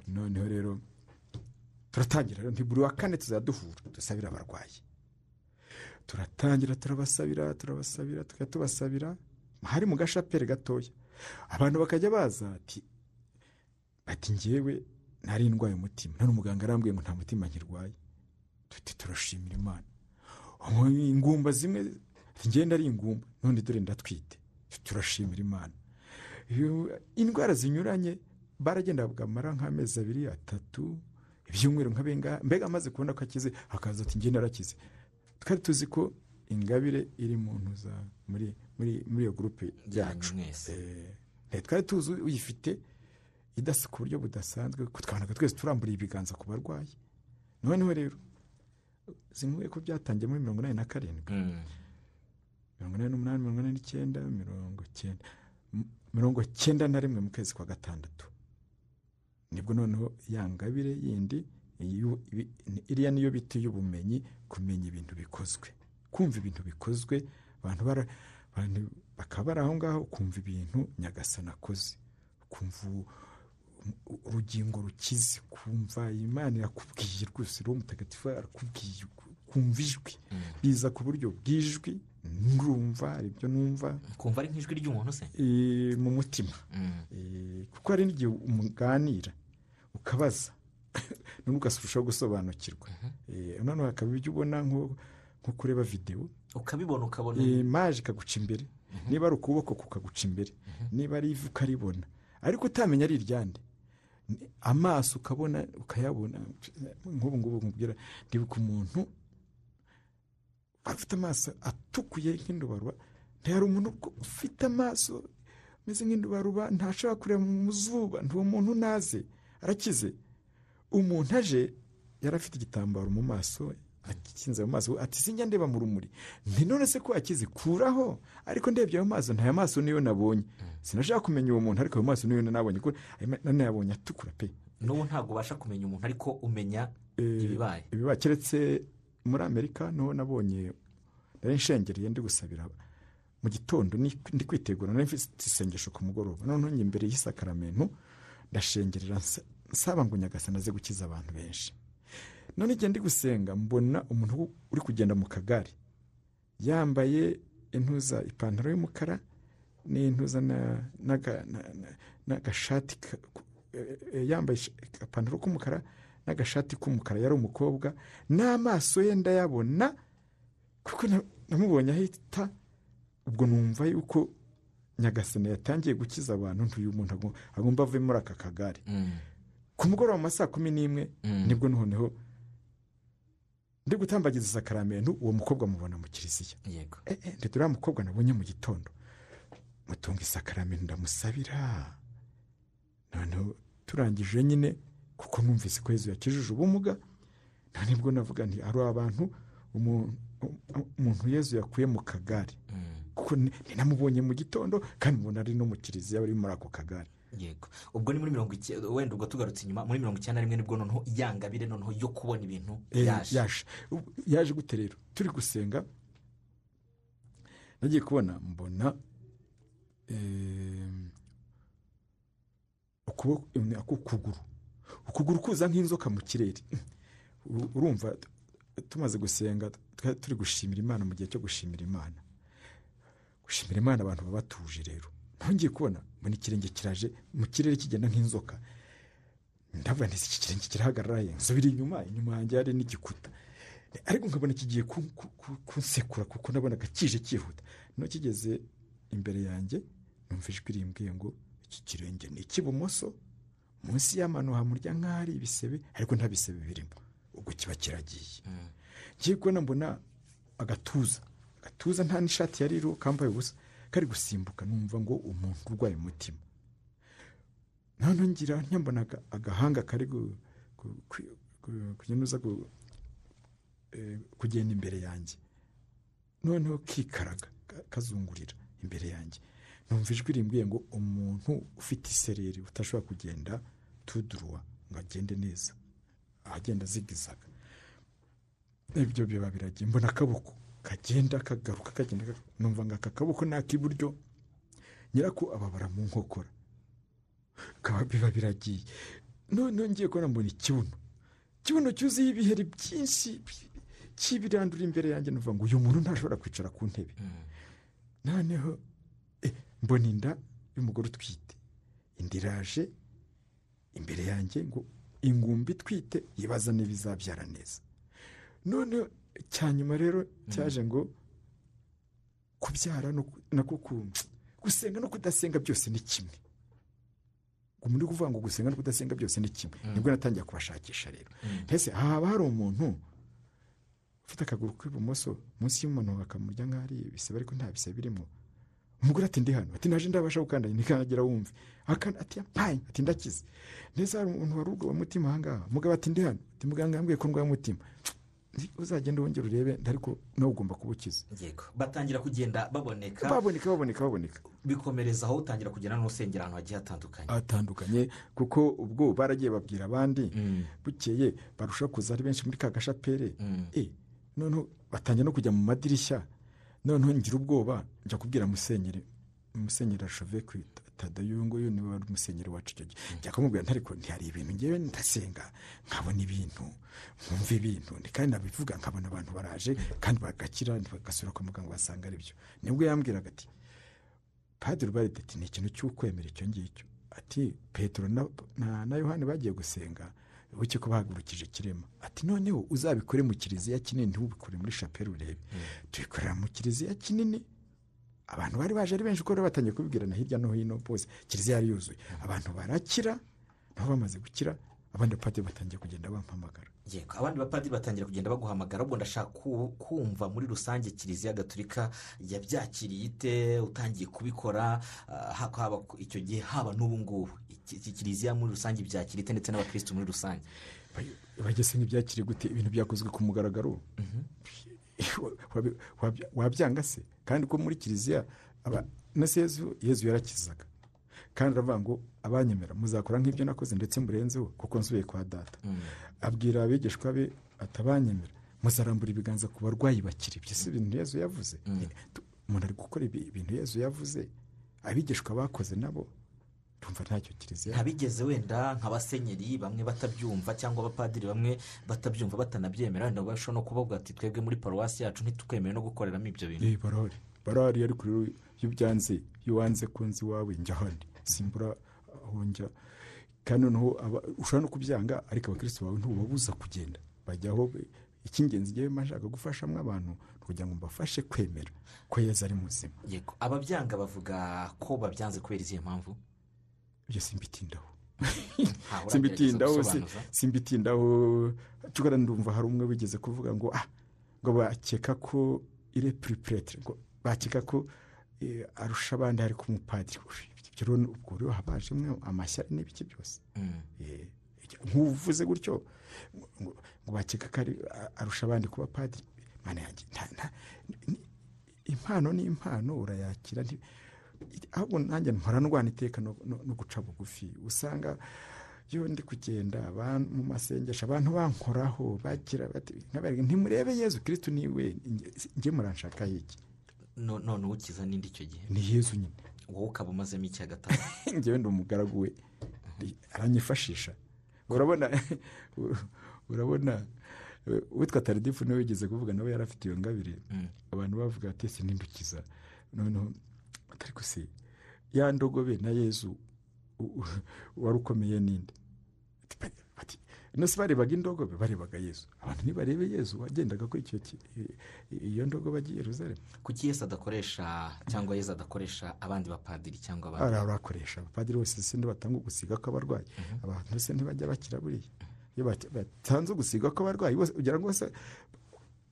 Noneho rero turatangira rero. Buri wa kane tuzaduhura dusabira abarwayi. Turatangira turabasabira turabasabira tukajya tubasabira. Hari mu gashaperi gatoya. Abantu bakajya baza ati bati ngewe ntari ndwaye umutima. None umuganga arambwiye ngo nta mutima nkirwaye. Tuti turashimira imana. Ingumba zimwe ati ngenda ari ingumba none dore ndatwite turashimira imana. Indwara zinyuranye baragenda bakamara nk'amezi abiri atatu ibyumweru nka mbega amaze kubona ko akize akaza ati ngenda arakize twari tuzi ko ingabire iri mu muri muri muri iyo gurupe yacu. Mwese. Eh, twari tuzi uyifite idasa ku buryo budasanzwe ko twabonaga twese turamburiye ibiganza ku barwayi. Noneho rero zimwe ko byatangiye muri mirongo inani na karindwi. Mirongo inani n'umunani mirongo inani n'icyenda mirongo icyenda mirongo icyenda na rimwe mu kwezi kwa gatandatu. Nibwo noneho ya ngabire yindi iriya niyo bita iy'ubumenyi kumenya ibintu bikozwe. Kumva ibintu bikozwe abantu bara- bakaba bari aho ngaho kumva ibintu nyagasani akoze. Ukumva urugingo rukize kumva imana irakubwiye rwose roho mutagatifu arakubwiye kumva ijwi. Biza ku buryo bw'ijwi nurumva hari ibyo numva. Kumva ari nk'ijwi ry'umuntu se? Eh, mu mutima. Mm. Eh, kuko hari n'igihe umuganira ukabaza <laughs> none ugasubishaho gusobanukirwa. Eh, noneho hakaba ibyo ubona nko kureba videwo ukabibona ukabona eh, maje ikaguca imbere. Niba ari ukuboko kukaguca imbere. Niba ari ivi ukaribona. Ariko utamenya ari iryande. Amaso ukabona ukayabona. Nk'ubu ngubu nkubwira ndibuka umuntu afite amaso atukuye nk'indubaruba. Ntihari umuntu ufite amaso ameze nk'indubaruba ntashobora kureba mu zuba. Ntuwo muntu naze arakize. Umuntu aje yari afite igitambaro mu maso. Akinze mu maso ati sinjya ndeba mu rumuri. Nti none se ko akize kuraho? Ariko ndebye ayo maso ntaya maso niyo nabonye. Sinashaka kumenya uwo muntu ariko ayo maso niyo nabonye. Ayo ma- nanayabonye atukura pe. N'ubu ntabwo ubasha kumenya umuntu ariko umenya Eh, ibibaye. ibibaye. Keretse muri amerika ni ho nabonye nari nshengereye ndi gusabira mu gitondo ndi kwitegura nari mfite isengesho ku mugoroba. Noneho njye imbere y'isakaramento ndashengerera nsa- nsaba ngo nyagasani aze gukiza abantu benshi. None igihe ndi gusenga mbona umuntu uri kugenda mu kagare yambaye intuza ipantaro y'umukara n'intuza na- n'aga- na- na- n'agashati eh, eh, yambaye agapantaro k'umukara n'agashati k'umukara yari umukobwa n'amaso ye ndayabona kuko na- namubonye ahita ubwo numva yuko nyagasani yatangiye gukiza abantu ntuyu muntu agom- agomba ave muri aka kagare Mm. ku mugoroba mu ma saa kumi n'imwe Mm. ni bwo noneho ndi gutambagiza isakaramentu uwo mukobwa mubona mu kiliziya. Yego. Eh, eh, ndetse uriya mukobwa nabonye mu gitondo. Mutunga isakaramentu ndamusabira. Noneho turangije nyine kuko numvise ko yezu yakijije ubumuga nta ni bwo navuga nti hari abantu umu- umuntu yezu yakuye mu kagare. Mm. kuko ni- ninamubonye mu gitondo kandi mubona ari no mu kiliziya bari muri ako kagare. Yego. Ubwo ni muri mirongo icyenda wenda ubwo tugarutse inyuma muri mirongo icyenda na rimwe ni bwo noneho yangabire noneho yo kubona ibintu Eh, yaje yaje gute rero? Turi gusenga. Nagiye kubona mbona em, ukuboko em, ako kuguru. Ukuguru kuza nk'inzoka mu kirere. Urumva tumaze gusenga turi gushimira imana mu gihe cyo gushimira imana. Gushimira imana abantu baba batuje rero. Ntongeye kubona mbona ikirenge kiraje mu kirere kigenda nk'inzoka. Ndavuga nti iki kirenge kirahagarara nsubira inyuma inyuma yanjye hari n'igikuta. Ariko nkabona kigiye ku- ku- ku- kunsekura kuko nabonaga kije cyihuta no kigeze imbere yanjye numva ijwi rimbwiye ngo iki kirenge ni icy'ibumoso munsi y'amano hamurya nk'aho ari ibisebe ariko nta bisebe birimo. Ubwo kiba kiragiye. Mm. ngiye kubona mbona agatuza. Agatuza nta n'ishati yari iriho kambaye ubusa. Kari gusimbuka numva ngo umuntu urwaye umutima. Noneho ngira nyambona aga- agahanga kari kunyuza eh, kugenda imbere yanjye. Noneho kikaraga ka- kazungurira imbere yanjye. Numva ijwi rimbwiye ngo umuntu ufite isereri utashobora kugenda tuduruwa ngo agende neza. Ahagenda azigizaga. Ibyo biba biragiye mbona akaboko. Kagenda kagaruka kagenda numva ngo aka kaboko ni ak'iburyo. Nyirako ababara mu nkokora. Biba biragiye. Noneho ngiye kubona mbona ikibuno. Ikibuno cyuzuye ibiheri byinshi bi- cy'ibirandura imbere yanjye. Numva ngo uyu muntu ntashobora kwicara ku ntebe. Mm. noneho eh, mbona inda y'umugore utwite. Inda iraje imbere yanjye ngo ingumbi itwite yibaza niba izabyara neza. Noneho cya nyuma rero cyaje ngo kubyara no ku- nako ku- gusenga no kudasenga byose ni kimwe. Ngo muri kuvuga ngo gusenga no kudasenga byose ni kimwe. Nibwo natangiye kubashakisha rero. Mm. mbese haba hari umuntu ufite akaguru k'ibumoso munsi y'umuntu bakamurya nk'aho ari ibisebe ariko nta bisebe birimo umugore ati ndi hano. Ati naje ndabasha gukandagira ntikandagira wumve. Ati yampaye. Ati ndakize. Ndetse hari umuntu wari urwaye umutima ahangaha? Umugabo ati ndi hano. Ati muganga yambwiye ko ndwaye umutima. Uzagenda wongere urebe ariko nawe ugomba kuba ukize yego. Batangira kugenda baboneka. Baboneka baboneka baboneka. Bikomereza aho utangira kugenda n'usengera ahantu hagiye hatandukanye. Atandukanye kuko ubwo baragiye babwira abandi Mm. bukeye barushaho kuza ari benshi muri ka gashapere. Mm. e noneho batangira no kujya mu madirishya. Noneho ngira ubwoba njya kubwira musenyeri musenyeri ashove tadeyo nguyu ni we wari umusenyeri wacu icyo gihe njya kumubwira nti ariko ntihari ibintu ngewe ndasenga nkabona ibintu nkumva ibintu. Ndi kandi nabivuga nkabona abantu baraje kandi bagakira bagasubira kwa muganga basanga ari byo. Nibwo yambwiraga ati padiri ubaride ati ni ikintu cy'ukwemera icyo ngicyo. Ati petero na, yohani bagiye gusenga buke ko bahagurukije ikirema ati noneho uzabikore mu kiliziya kinini ntubikore muri shapeli urebe. Tubikorera mu kiliziya kinini? Abantu bari baje ari benshi kuko bari batangiye kubibwirana hirya no hino bose. Kiliziya yari yuzuye. Abantu barakira nabo bamaze gukira abandi bapadiri batangiye kugenda bampamagara. Yego abandi bapadiri batangira kugenda baguhamagara ahubwo ndashaka ku- kumva muri rusange kiliziya gatolika yabyakiriye ite utangiye kubikora ah, ha- haba icyo gihe haba n'ubu ngubu. Kiliziya muri rusange ibyakira ite ndetse n'abakirisitu muri rusange? Bageze ntibyakire gute? Ibintu byakozwe ku mugaragaro? Wabya- <laughs> wabyanga se? Kandi ko muri kiliziya na se yezu yarakizaga. Kandi aravuga ngo abanyemera muzakora nk'ibyo nakoze ndetse murenzeho kuko nsubiye kwa data. Abwira abigishwa be atabanyemera muzarambura ibiganza ku barwayi bakiri. Ibyo si ibintu yezu yavuze? Tu- umuntu ari gukora ibi- ibintu yezu yavuze? Abigishwa bakoze nabo? Tumva ntacyo kiliziya. Ntabigeze wenda nk'abasenyeri bamwe batabyumva cyangwa abapadiri bamwe batabyumva batanabyemera wenda bashobora no kuvuga ati twebwe muri paruwasi yacu ntitwemere no gukoreramo ibyo bintu. Barahari barahari ariko rero iyo ubyanze iyo wanze ko nzi iwawe njya ahandi simbura aho njya. Kandi noneho ushobora no kubyanga ariko abakirisitu bawe ntubabuza kugenda. Bajyaho icy'ingenzi ngewe mba nshaka gufashamo abantu ni ukugira ngo mbafashe kwemera ko yezu ari muzima. Yego. Ababyanga bavuga ko babyanze kubera izihe mpamvu? Ibyo simbitindaho <laughs> uragerageza simbitindaho simbitindaho cyokora ndumva hari umwe wigeze kuvuga ngo ah ngo bakeka ko ire puripuretere ngo bakeka ko eh, arusha abandi ariko umupadiri ibyo rero ubwo rero habajemo amashyari n'ibiki byose. Mm. Eh, nk'uvuze gutyo ngo bakeka ko arusha abandi kuba padiri. Impano ni impano urayakira ahubwo nanjye mpora ndwana iteka no, guca bugufi. Usanga iyo ndi kugenda abantu mu masengesho abantu bankoraho bagira bati ntimurebe yezu kirisitu ni we njye muranshakaho iki? No- none uwukiza n'indi icyo gihe? Ni yezu nyine. Wowe ukaba umazemo icya gatatu <laughs> njyewe ndi umugaragu we. Aranyifashisha. Urabona <laughs> urabona uwitwa taridifu ni we wigeze kuvuga nawe yari afite iyo ngabire. Mm. abantu bavuga ati ese nindukiza noneho atari se ya ndogobe na yezu wari ukomeye nose barebaga indogobe barebaga yezu. Abantu ntibarebe yezu wagendaga kuri icyo iyo ndogobe agiye yeruzalemu. Kuki yesu adakoresha cyangwa yesu adakoresha abandi bapadiri cyangwa abandi? Hari abakoresha. Abapadiri bose si batanga ugusiga kw'abarwayi abantu bose ntibajya bakira buriya. Iyo bat- batanze ugusiga kw'abarwayi bose ugira ngo bose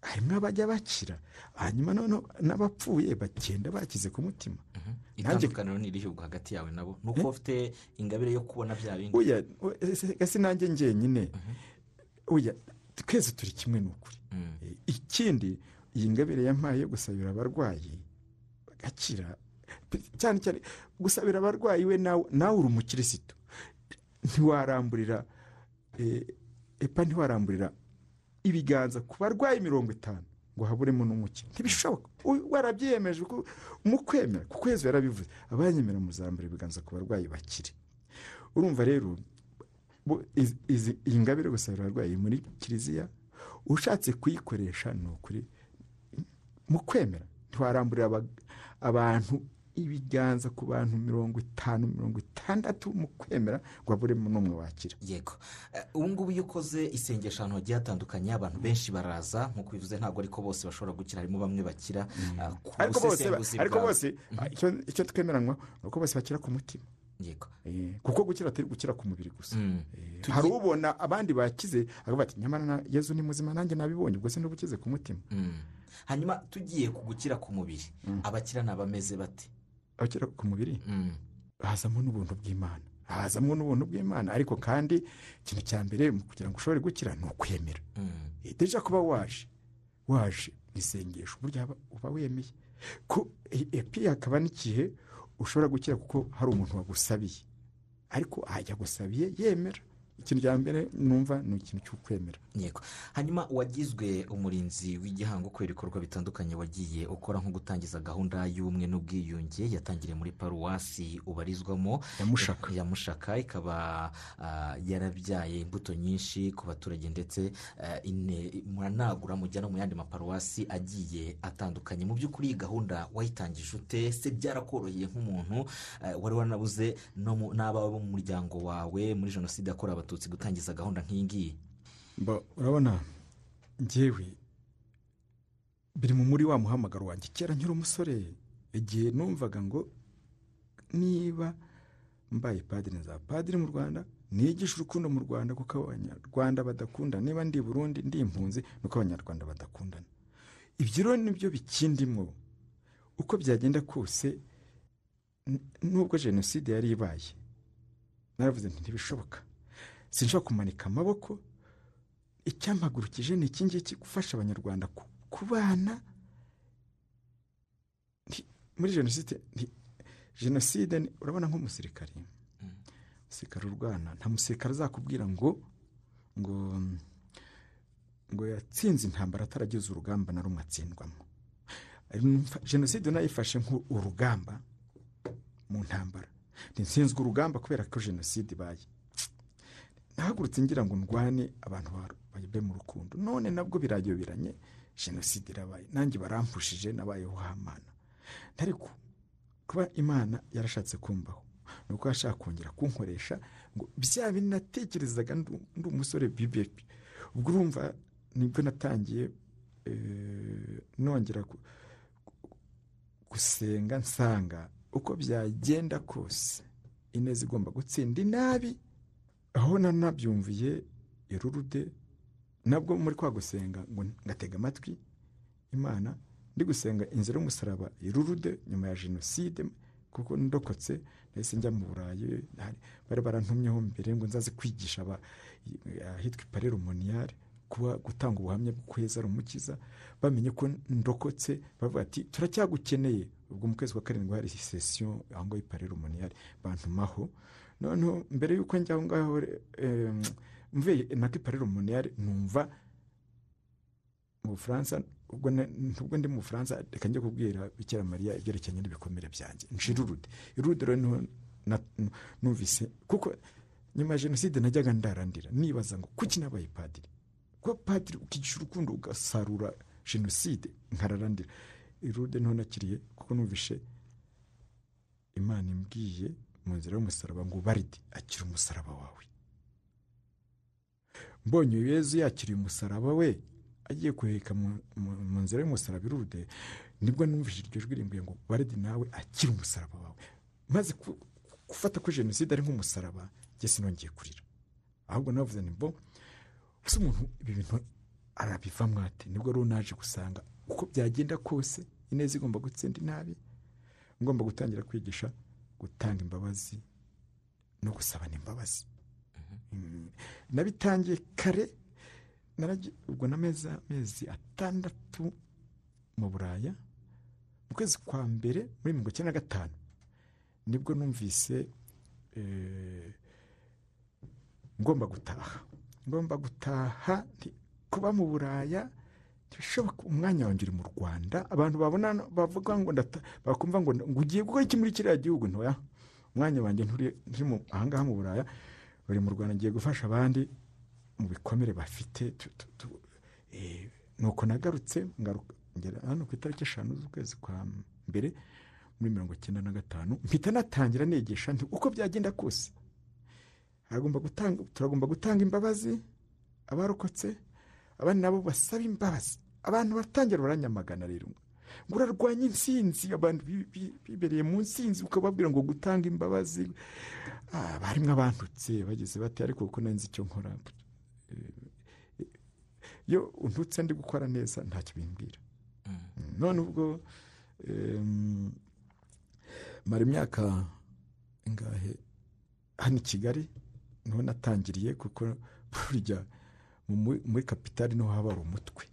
harimo abajya bakira. Hanyuma noneho n'abapfuye bagenda bakize ku mutima. Mhm. Itandukaniro ni irihe ubwo hagati yawe nabo. Ni uko ufite ingabire yo kubona bya bindi? Ese nanjye njyenyine. Oya twese turi kimwe ni ukuri Mm. Eh, ikindi iyi ngabire yampaye yo gusabira abarwayi bagakira. Cyane cyane gusabira abarwayi we nawe nawe uri umukirisitu. Ntiwaramburira eh, epa ntiwaramburira ibiganza ku barwayi mirongo itanu ngo haburemo n'umuke ntibishoboka. Warabyiyemeje mu kwemera kuko yezu yarabivuze. Abanyemera muzambura ibiganza ku barwayi bakire. Urumva rero iyi ngabire gusabira abarwayi muri kiliziya ushatse kuyikoresha ni ukuri. Mu kwemera ntiwaramburira aba- abantu ibiganza ku bantu mirongo itanu mirongo itandatu mu kwemera ngo haburemo n'umwe wakira. Yego. Eh, ubu ngubu iyo ukoze isengesho ahantu hagiye hatandukanye abantu benshi baraza nk'uko bivuze ntabwo ariko bose bashobora gukira harimo bamwe bakira ah, ku ariko bose busesenguzi ariko bose icyo- icyo twemeranywa ni uko bose bakira ku mutima. Eh, kuko gukira atari gukira ku mubiri gusa. Mm. Eh, hari ubona abandi bakize akavuga ati nyamara na yezu ni muzima nanjye nabibonye ubwo se ukize ku mutima. Mm. hanyuma tugiye ku gukira ku mubiri. Abakira ni abameze bate? Abakira ku mubiri? Mm. hazamo n'ubuntu bw'imana. Hazamo n'ubuntu bw'imana. Ariko kandi ikintu cya mbere kugira ngo ushobore gukira ni ukwemera. Mm. Deja kuba waje. Waje mu isengesho burya uba wemeye. Ko epi hakaba n'igihe ushobora gukira kuko hari umuntu wagusabiye. Ariko ajya agusabiye yemera. Ikintu cya mbere numva ni ikintu cy'ukwemera. Yego. Hanyuma wagizwe umurinzi w'igihango kubera ibikorwa bitandukanye wagiye ukora nko gutangiza gahunda y'ubumwe n'ubwiyunge yatangiriye muri paruwasi ubarizwamo. Ya mushaka ya mushaka ikaba ah, yarabyaye imbuto nyinshi ku baturage ndetse ine- muranagura mujya no mu yandi maparuwasi agiye atandukanye. Mu by'ukuri iyi gahunda wayitangije ute? Se byarakoroheye nk'umuntu ah, wari wanabuze n'abawe bo mu muryango wawe muri jenoside yakorewe abatutsi gutangiza gahunda nk'iyi ngiyi. Urabona ngewe biri mu muri wa muhamagaro wanjye. Kera nkiri umusore igihe numvaga ngo niba mbaye padiri nzaba padiri mu rwanda nigisha urukundo mu rwanda kuko abanyarwanda badakunda. Niba ndi burundi ndi impunzi nuko abanyarwanda badakundana. Ibyo rero ni byo bikindimwo uko byagenda kose nubwo jenoside yari ibaye naravuze nti ntibishoboka. Sinshobora kumanika amaboko. Icyampagurukije ni iki ngiki gufasha abanyarwanda ku- kubana? Muri jenoside jenoside urabona nk'umusirikari. Umusirikare urwana. Nta musirikare azakubwira ngo ngo ngo yatsinze intambara ataragize urugamba na rumwe atsindwamo. Jenoside nayifashe nk'urugamba mu ntambara. Ntinsinzwe urugamba kubera ko jenoside ibaye. Nahagurutse ngira ngo ndwane abantu ba- babe mu rukundo. None nabwo birayoberanye jenoside irabaye. Nanjye barampushije nabayeho hamana ariko kuba imana yarashatse kumbaho ni uko yashaka kongera kunkoresha ngo bya bintu natekerezaga ndi umusore bibe ubwo urumva ni bwo natangiye eh, nongera gusenga nsanga. Uko byagenda kose ineza igomba gutsinda inabi aho nanabyumviye irurude nabwo muri kwa gusenga ngo ngatega amatwi imana ndi gusenga inzira y'umusaraba irurude nyuma ya jenoside kuko ndokotse nahise njya mu burayi bari barantumyeho mbere ngo nzaze kwigisha ahitwa ipare rumoniyare kuba gutanga ubuhamya bwo kweza umukiza bamenye ko ndokotse bavuga ati turacyagukeneye. Ubwo mu kwezi kwa karindwi hari sesiyo aho ngaho ipare rumoniyare bantumaho noneho mbere y'uko njya aho ngaho mvuye nako ipare rumoniyare numva mu bufaransa ubwo ndi mu bufaransa reka njye kubwira bikira mariya ibyerekeranye n'ibikomere byanjye. Nshira urude irude rero numvise kuko nyuma ya jenoside najyaga ndarandira nibaza ngo kuki nabaye padiri? Kuba padiri ukigisha urukundo ugasarura jenoside nkararandira irude ni ho nakiriye kuko numvishe imana imbwiye mu nzira y'umusaraba ngo baridi akira umusaraba wawe. Mbonye yezu yakiriye umusaraba we agiye kuheka mu- nzira y'umusaraba irude ni bwo numvise iryo jwi rimbwiye ngo baridi nawe akira umusaraba wawe. Maze gufata ko jenoside ari nk'umusaraba njye sinongeye kurira. Ahubwo navuze ni bo ese umuntu ibi bintu arabivamo ate ni bwo rero naje gusanga uko byagenda kose ineza igomba gutsinda inabi? Ngomba gutangira kwigisha gutanga imbabazi no gusabana imbabazi. Mm. nabitangiye kare ubwo n'amezi amezi atandatu mu buraya mu kwezi kwa mbere muri mirongo icyenda na gatanu. Nibwo numvise eh, ngomba gutaha. Ngomba gutaha kuba mu buraya ntibishoboka umwanya uri mu rwanda. Abantu babona bavuga ngo bakumva ngo ngo ugiye gukora iki muri kiriya gihugu ntoya. Umwanya wanjye nturi mu ahangaha mu buraya. Uri mu rwanda ngiye gufasha abandi mu bikomere bafite. Eh, nuko nagarutse ngera hano ku itariki eshanu z'ukwezi kwa mbere muri mirongo icyenda na gatanu mpita natangira nigisha nti uko byagenda kose? Turagomba gutanga imbabazi abarokotse abandi nabo basaba imbabazi. Abantu batangira baranyamagana rero. Ngo urarwanya intsinzi abantu bi- bi- bibereye mu ntsinzi ukababwira ngo gutanga imbabazi. Ah, barimo abantutse bageze bate ariko kuko nari nzi icyo nkora Eh, iyo untutse ndi gukora neza ntacyo bimbwira. None ubwo mara imyaka ingahe? Hano i kigali ni ho natangiriye kuko <laughs> burya muri kapitali ni ho haba hari umutwe.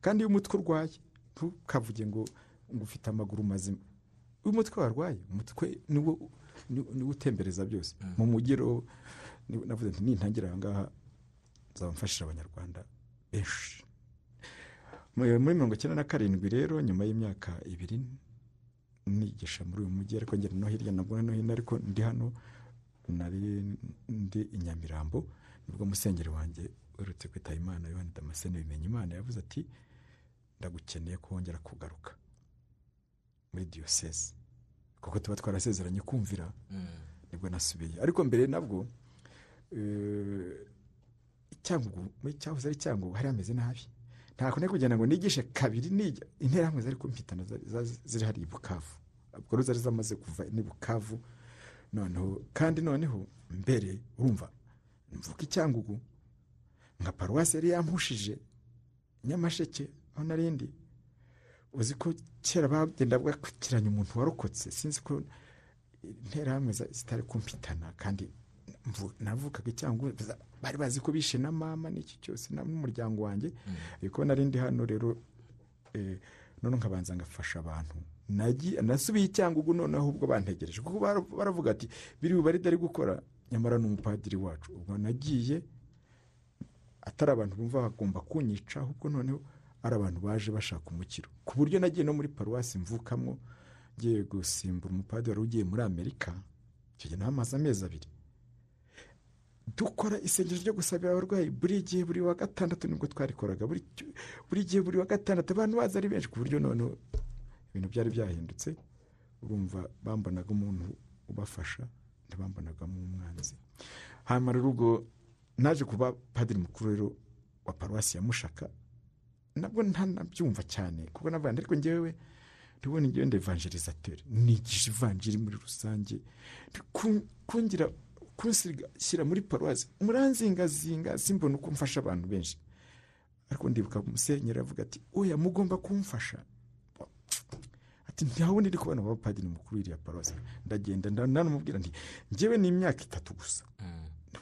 Kandi iyo umutwe urwaye ntukavuge ngo ngo ufite amaguru mazima. Iyo umutwe warwaye umutwe niwo ni- niwo utembereza byose. Mu mugero navuze nti nintangira aha ngaha nzaba mfashije abanyarwanda benshi. Mu- muri mirongo icyenda na karindwi rero nyuma y'imyaka ibiri nigisha muri uyu mujyi ariko ngenda no hirya nabwo no hino ariko ndi hano nari ndi i nyamirambo ni bwo musengeri wanjye uherutse kwitaba imana yohani damascene bimenya imana yavuze ati ndagukeneye ko wongera kugaruka muri diyoseze. Kuko tuba twarasezeranye kumvira ni bwo nasubiye. Ariko mbere nabwo eh, icyangugu muri cyahoze ari cyangugu hari hameze nabi. Ntabwo nari kugenda ngo nigishe kabiri nijya interahamwe zari kumpitana ziri hari i bukavu. Ubwo zari zamaze kuva ni bukavu. Noneho kandi noneho mbere urumva mvuga icyangugu nka paruwasi yari yampushije nyamasheke aho narindi uzi ko kera bagenda bakurikiranya umuntu warokotse. Sinzi ko interahamwe zitari kumpitana kandi navukaga icyangugu za- bari bazi ko bishe na mama n'iki cyose n'umuryango wanjye. Ariko narindi hano rero eh, none nkabanza ngafasha abantu. Nasubiye icyangugu noneho ubwo bantegereje. Kuko bara- baravuga ati biri bubare ari gukora nyamara ni umupadiri wacu. Ubwo nagiye atari abantu bumva bagomba kunyica ahubwo noneho ari abantu baje bashaka umukiro. Ku buryo nagiye no muri paruwasi mvukamo ngiye gusimbura umupadiri wari ugiye muri amerika gihe nahamaze amezi abiri. Dukora isengesho ryo gusabira abarwayi buri gihe buri wa gatandatu ni bwo twarikoraga buri gihe buri wa gatandatu abantu baza ari benshi ku buryo noneho ibintu byari byahindutse urumva bambonaga umuntu ubafasha ntibambonagamo umwanzi hanyuma rero ubwo naje kuba padiri mukuru rero wa paruwasi ya mushaka nabwo ntanabyumva cyane kuko navuga ariko ngewe ndabona ngewe ndi evangelizateri nigisha ivanjiri muri rusange. Kungira kunshyira muri paruwasi muranzingazinga simbona uko mfasha abantu benshi. Ariko ndibuka musenyeri avuga ati oya mugomba kumfasha. Ati wundi ndi kubona abapadiri mukuru w'iriya paruwasi. Ndagenda nda- nanamubwira nti ngewe ni imyaka itatu gusa.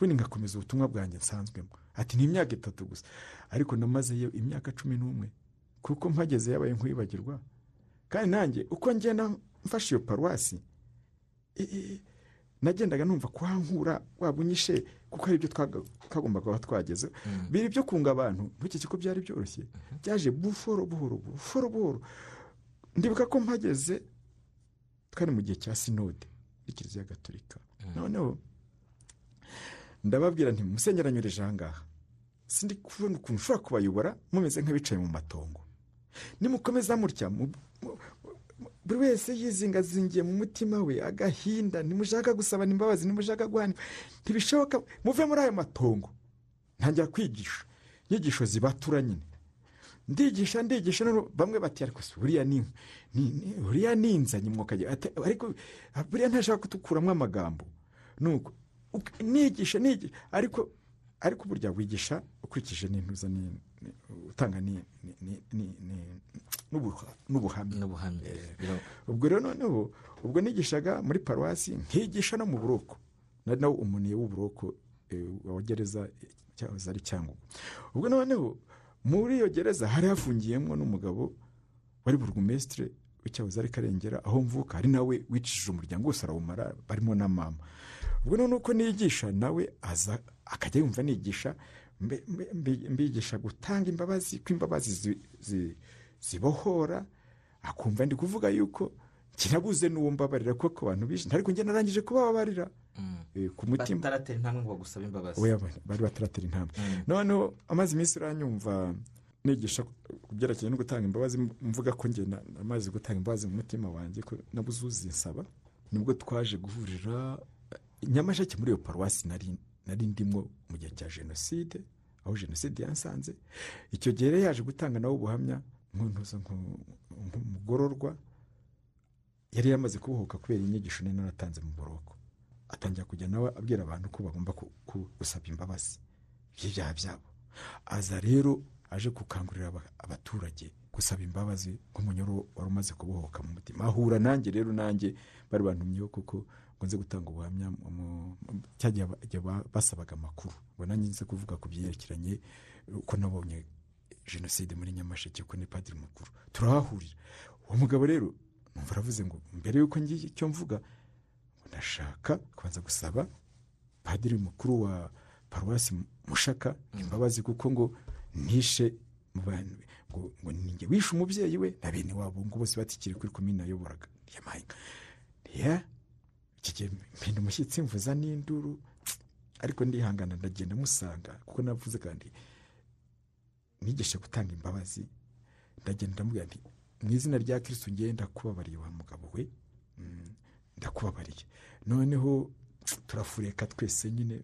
Ubundi ngakomeza ubutumwa bwanjye nsanzwemo ati ni imyaka itatu gusa. Ariko namazeyo imyaka cumi n'umwe. Kuko mpageze yabaye nkwibagirwa. Kandi nanjye uko ngenda mfashe iyo paruwasi nagendaga numva kuhankura waba unyishe kuko ibyo twaga- twagombaga kuba twageze. Biri byo kunga abantu ntukeke ko byari byoroshye. Byaje buhoro buhoro buhoro buhoro. Ndibuka ko mpageze twari mu gihe cya sinode muri kiliziya gatolika. Noneho ndababwira nti musenyeri anyureje aha ngaha sindi kubona ukuntu ushobora kubayobora mumeze nk'abicaye mu matongo. Nimukomeza mutya. Mu- mu- mu- buri wese yizingazingiye mu mutima we agahinda. Ntimushaka gusabana imbabazi ntimushaka guhana. Ntibishoboka. Muve muri ayo matongo. Ntangira kwigisha. Inyigisho zibatura nyine. Ndigisha ndigisha. Bamwe bati ariko se buriya ni buriya ni inzanye mwuka ariko buriya ntashaka kudukuramo amagambo. Nuko uk- nigisha nigisha ariko ariko burya wigisha ukurikije n'intuza ni- ni- utanga n'ubuhamya. Ubwo rero noneho ubwo nigishaga muri paruwasi nkigisha no mu buroko. Nawe umuniye w'uburoko eh, wa gereza cyahoze ari cyangugu ubwo noneho muri iyo gereza hari hafungiyemo n'umugabo wari burugumesitire w'icyahoze ari karengera aho mvuka hari nawe wicishije umuryango wose arawumara barimo na mama. Ubwo noneho uko nigisha nawe aza akajya yumva nigisha mbigisha gutanga imbabazi ko imbabazi zi- zi- zibohora akumva ndi kuvuga yuko kinabuze n'uwo mbabarira kuko ku bantu bishe ariko njye narangije kubababarira Mm. eh, ku mutima bataratera intambwe ngo bagusaba imbabazi bari bataratera intambwe Mm. noneho amaze iminsi uranyumva nigisha ku byerekeranye no gutanga imbabazi mvuga ko njye namaze gutanga imbabazi mu mutima wanjye ko nabuze uzinsaba ni bwo twaje guhurira nyamasheke muri iyo paruwasi nari ndimo mu gihe cya jenoside aho jenoside yansanze. Icyo gihe yaje gutanga nawe ubuhamya nk'umugororwa yari yamaze kubohoka kubera inyigisho nari naratanze mu buroko atangira kujya nawe abwira abantu ko bagomba gusaba imbabazi by'ibyaha byabo. Aza rero aje gukangurira aba- abaturage gusaba imbabazi nk'umunyoro wari umaze kubohoka mu mutima. Ahura nanjye rero nanjye bari bantumyeho kuko ngo nze gutanga ubuhamya mu- mu- mu- cya gihe ba- igihe ba- basabaga amakuru. Ngo nanjye nze kuvuga ku byerekeranye uko nabonye jenoside muri nyamasheke ko ni padiri mukuru. Turahahurira. Uwo mugabo rero numva aravuze ngo mbere y'uko ngiye icyo mvuga ndashaka kubanza gusaba padiri mukuru wa paruwasi mushaka imbabazi kuko ngo nishe ngo ninjye wishe umubyeyi we na bene wabo. Ngo bose batikiri kuri komine nayoboraga. Yamaye ya? Iki gihe mpinda umushyitsi mvuza n'induru. Ariko ndihangana ndagenda musanga. Kuko navuze kandi nigishe gutanga imbabazi ndagenda ndamubwira nti mu izina rya kirisitu ngenda ndakubabariye wa mugabo we. Mm, ndakubabariye. Noneho turafureka twese nyine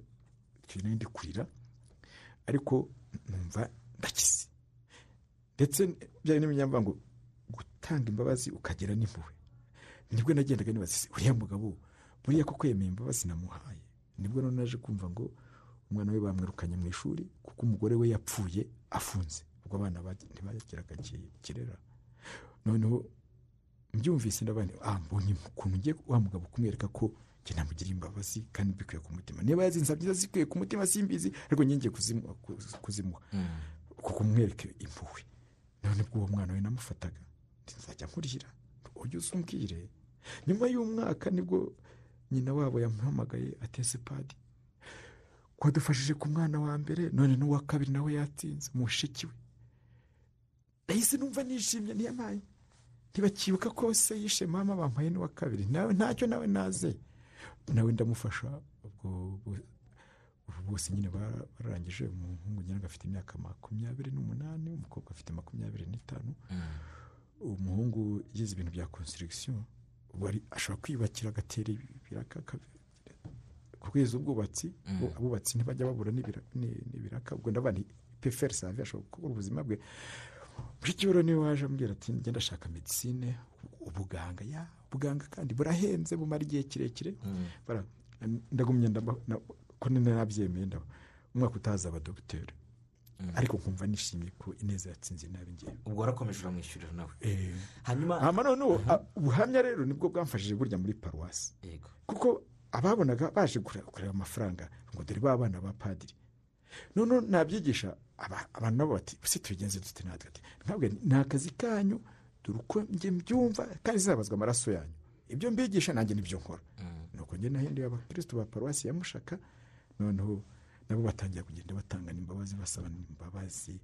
turi ndi kurira ariko numva ndakize ndetse byari n'iminyamva ngo gutanga imbabazi ukagira n'impuhwe. Nibwo nagendaga nibaza uriya mugabo buriya koko yemeye imbabazi namuhaye. Nibwo none naje kumva ngo umwana we bamwirukanye mu ishuri kuko umugore we yapfuye afunze. Ubwo abana ki- kirera. Noneho mbyumvise ndabona ah mbonye ukuntu ngiye wa mugabo kumwereka ko njye namugira imbabazi kandi mbikuye ku mutima niba yazinsabye zikwiye ku mutima simbizi ariko ngiye kuzimu- ku- kuzimuha kuko mwereke impuhwe. None ubwo uwo mwana we namufataga nzajya nkurira ujye uzumbwire nyuma y'umwaka ni bwo nyina wabo yamuhamagaye atese padi ko dufashije ku mwana wa mbere none n'uwa kabiri nawe yatsinze mushiki we? Nahise numva nishimye ntiyamaye. Ntibakibuka ko se yishe mama bampaye n'uwa kabiri. Nawe ntacyo nawe naze. Nawe ndamufasha ubu bose nyine bara- bararangije umuhungu nyine afite imyaka makumyabiri n'umunani umukobwa afite makumyabiri n'itanu. Umuhungu yize ibintu bya konsitirigisiyo ashobora kwiyubakira agatera ibiraka aka- kugwiza ubwubatsi Mm. abubatsi ntibajya babura n'ibira- ni- n'ibiraka ubwo ndabona peferi save ashobora gukora ubuzima bwe. Mushiki we rero ni we waje ambwira ati ngenda ashaka medisine ubuganga. Ya ubuganga kandi burahenze bumara igihe kirekire. Bara ndagumye ko nari nabyemeye ndaba umwaka utaza abadogiteri ariko nkumva nishimiye ko ineza yatsinze inabi ngewe ubwo warakomeje uramwishyurira nawe? Eh, hanyuma hanyuma noneho a- ubuhamya rero ni bwo bwamfashije burya muri paruwasi kuko ababonaga baje kure- kureba amafaranga ngo dore ba bana ba padiri. Noneho nabyigisha aba- abantu nabo bati ese tubigenze dute natwe? Ati ntabwo ni akazi kanyu dore uko njye mbyumva kandi zizabazwa amaraso yanyu. Ibyo mbigisha nanjye ni byo nkora. Nuko njye nahinduye abakirisitu ba paruwasi ya mushaka noneho nabo batangira kugenda batanga n'imbabazi basaba n'imbabazi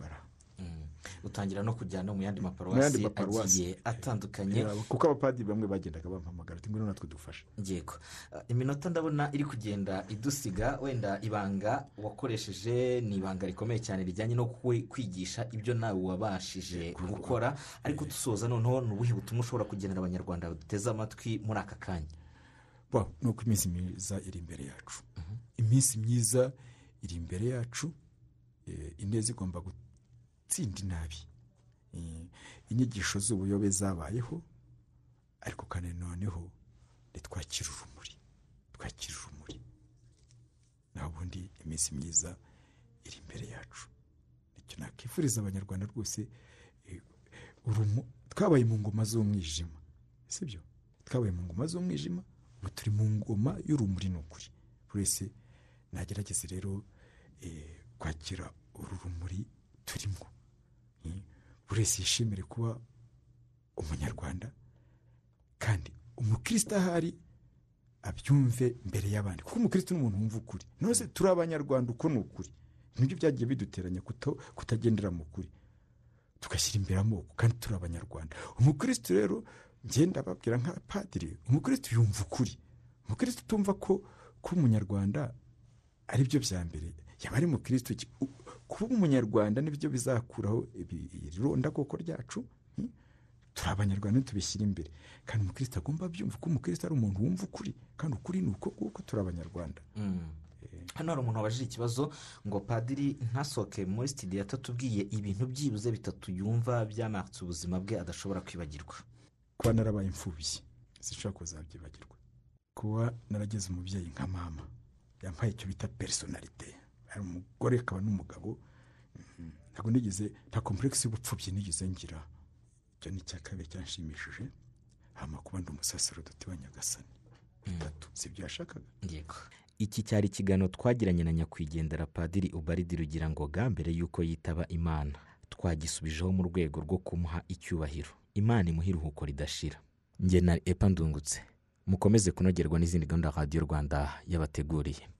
bara. Mm. utangira no kujyana mu yandi Mu maparuwasi yandi maparuwasi. agiye atandukanye. Yeah, kuko abapadiri bamwe bagendaga bampamagara ati ngwino natwe dufashe. Yego. Uh, iminota ndabona iri kugenda idusiga wenda ibanga wakoresheje ni ibanga rikomeye cyane rijyanye no kwi- kwigisha ibyo nawe wabashije gukora. Ariko dusoza noneho ni ubuhe butumwa ushobora kugenera abanyarwanda baduteze amatwi muri aka kanya? Ni uko iminsi myiza iri imbere yacu. Iminsi myiza iri imbere yacu eh, ineza igomba gutsinda inabi. Eh, inyigisho z'ubuyobe zabayeho ariko kandi noneho ntitwakire urumuri twakire urumuri. Naho ubundi iminsi myiza iri imbere yacu. Nicyo nakifuriza abanyarwanda rwose eh, twabaye mu ngoma z'umwijima. Sibyo? Twabaye mu ngoma z'umwijima ubu turi mu ngoma y'urumuri ni ukuri buri wese nagerageze rero eh, kwakira uru rumuri turimo. Eh, buri wese yishimire kuba umunyarwanda kandi umukristo ahari abyumve mbere y'abandi. Kuko umukristo ni umuntu wumva ukuri. Nose turi abanyarwanda uko ni ukuri. Nibyo byagiye biduteranya kutagendera mu kuri tugashyira imbere amoko kandi turi abanyarwanda. Umukristo rero ngenda babwira nka padiri umukristo yumva ukuri. Umukristo utumva ko kuba umunyarwanda ari byo bya mbere. Yaba ari umukristo ki- u- kuba umunyarwanda ni byo bizakuraho iri rondakoko ryacu hmm? turi abanyarwanda tubishyira imbere. Kandi umukristo agomba abyumva ko umukristo ari umuntu wumva ukuri kandi ukuri ni uko kuko turi abanyarwanda. Hano hari umuntu wabajije ikibazo ngo padiri ntasohoke muri sitidiyo atatubwiye ibintu byibuze bitatu yumva byamatse ubuzima bwe adashobora kwibagirwa. Kuba narabaye imfubyi sinshobora kuzabyibagirwa kuba narageze umubyeyi nka mama. Yampaye icyo bita personalite ari umugore akaba n'umugabo. Ntabwo nigeze nta kompuregisi y'ubupfubyi nigeze ngira. Icyo ni icya kabiri cyanshimishije hama kuba ndi umusaserodoti wa nyagasani. Bitatu si ibyo yashakaga? Yego. Iki cyari ikiganiro twagiranye na nyakwigendera padiri ubaridi rugirangoga mbere y'uko yitaba imana. Twagisubijeho mu rwego rwo kumuha icyubahiro. Imana imuha iruhuko ridashira. Njye na epa ndungutse. Mukomeze kunogerwa n'izindi gahunda radiyo rwanda yabateguriye.